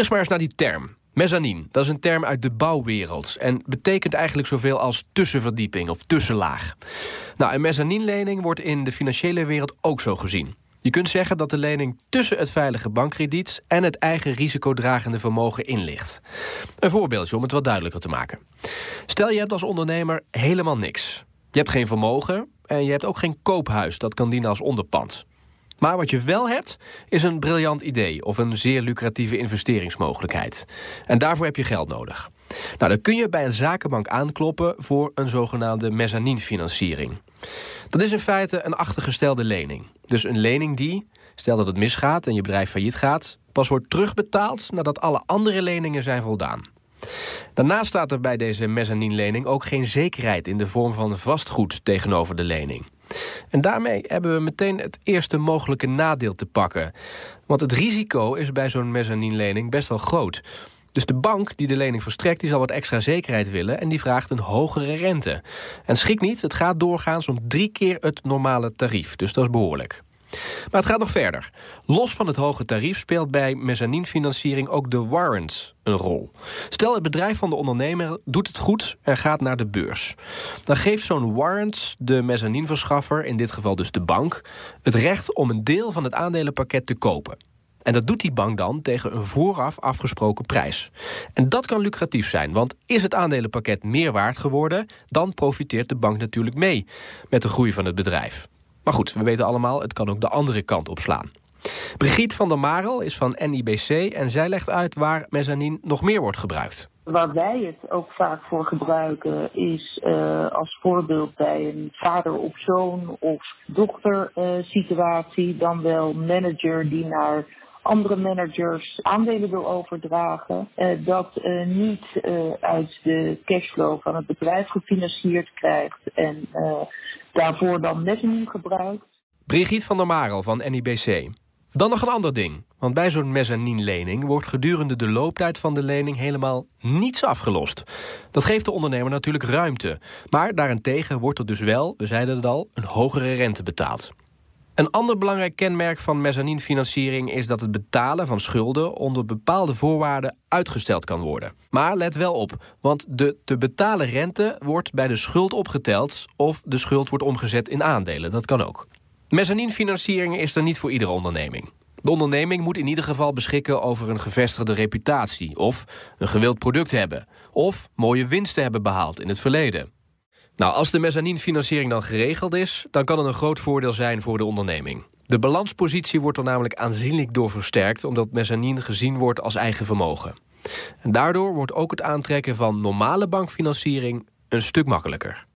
Eerst maar eens naar die term. Mezzanine, dat is een term uit de bouwwereld... en betekent eigenlijk zoveel als tussenverdieping of tussenlaag. Nou, een mezzanine-lening wordt in de financiële wereld ook zo gezien. Je kunt zeggen dat de lening tussen het veilige bankkrediet... en het eigen risicodragende vermogen in ligt. Een voorbeeldje om het wat duidelijker te maken. Stel je hebt als ondernemer helemaal niks. Je hebt geen vermogen en je hebt ook geen koophuis... dat kan dienen als onderpand. Maar wat je wel hebt, is een briljant idee... of een zeer lucratieve investeringsmogelijkheid. En daarvoor heb je geld nodig. Nou, dan kun je bij een zakenbank aankloppen... voor een zogenaamde mezzanine-financiering. Dat is in feite een achtergestelde lening. Dus een lening die, stel dat het misgaat en je bedrijf failliet gaat... pas wordt terugbetaald nadat alle andere leningen zijn voldaan. Daarnaast staat er bij deze mezzanine-lening ook geen zekerheid... in de vorm van vastgoed tegenover de lening. En daarmee hebben we meteen het eerste mogelijke nadeel te pakken. Want het risico is bij zo'n mezzanine-lening best wel groot. Dus de bank die de lening verstrekt, die zal wat extra zekerheid willen... en die vraagt een hogere rente. En schrik niet, het gaat doorgaans om drie keer het normale tarief. Dus dat is behoorlijk. Maar het gaat nog verder. Los van het hoge tarief speelt bij mezzaninefinanciering ook de warrants een rol. Stel, het bedrijf van de ondernemer doet het goed en gaat naar de beurs. Dan geeft zo'n warrant de mezzaninverschaffer, in dit geval dus de bank... het recht om een deel van het aandelenpakket te kopen. En dat doet die bank dan tegen een vooraf afgesproken prijs. En dat kan lucratief zijn, want is het aandelenpakket meer waard geworden... dan profiteert de bank natuurlijk mee met de groei van het bedrijf. Maar goed, we weten allemaal, het kan ook de andere kant op slaan. Brigitte van der Marel is van NIBC en zij legt uit waar mezzanine nog meer wordt gebruikt. Waar wij het ook vaak voor gebruiken is uh, als voorbeeld bij een vader op zoon of dochter uh, situatie, dan wel manager die naar andere managers aandelen wil overdragen. Uh, dat uh, niet uh, uit de cashflow van het bedrijf gefinancierd krijgt en daarvoor dan mezzanine gebruikt. Brigitte van der Marel van NIBC. Dan nog een ander ding. Want bij zo'n mezzanine-lening wordt gedurende de looptijd van de lening helemaal niets afgelost. Dat geeft de ondernemer natuurlijk ruimte. Maar daarentegen wordt er dus wel, we zeiden het al, een hogere rente betaald. Een ander belangrijk kenmerk van mezzaninefinanciering is dat het betalen van schulden onder bepaalde voorwaarden uitgesteld kan worden. Maar let wel op, want de te betalen rente wordt bij de schuld opgeteld of de schuld wordt omgezet in aandelen. Dat kan ook. Mezzaninefinanciering is er niet voor iedere onderneming. De onderneming moet in ieder geval beschikken over een gevestigde reputatie... of een gewild product hebben... of mooie winsten hebben behaald in het verleden. Nou, als de mezzaninefinanciering dan geregeld is... dan kan het een groot voordeel zijn voor de onderneming. De balanspositie wordt er namelijk aanzienlijk door versterkt... omdat mezzanin gezien wordt als eigen vermogen. En daardoor wordt ook het aantrekken van normale bankfinanciering een stuk makkelijker.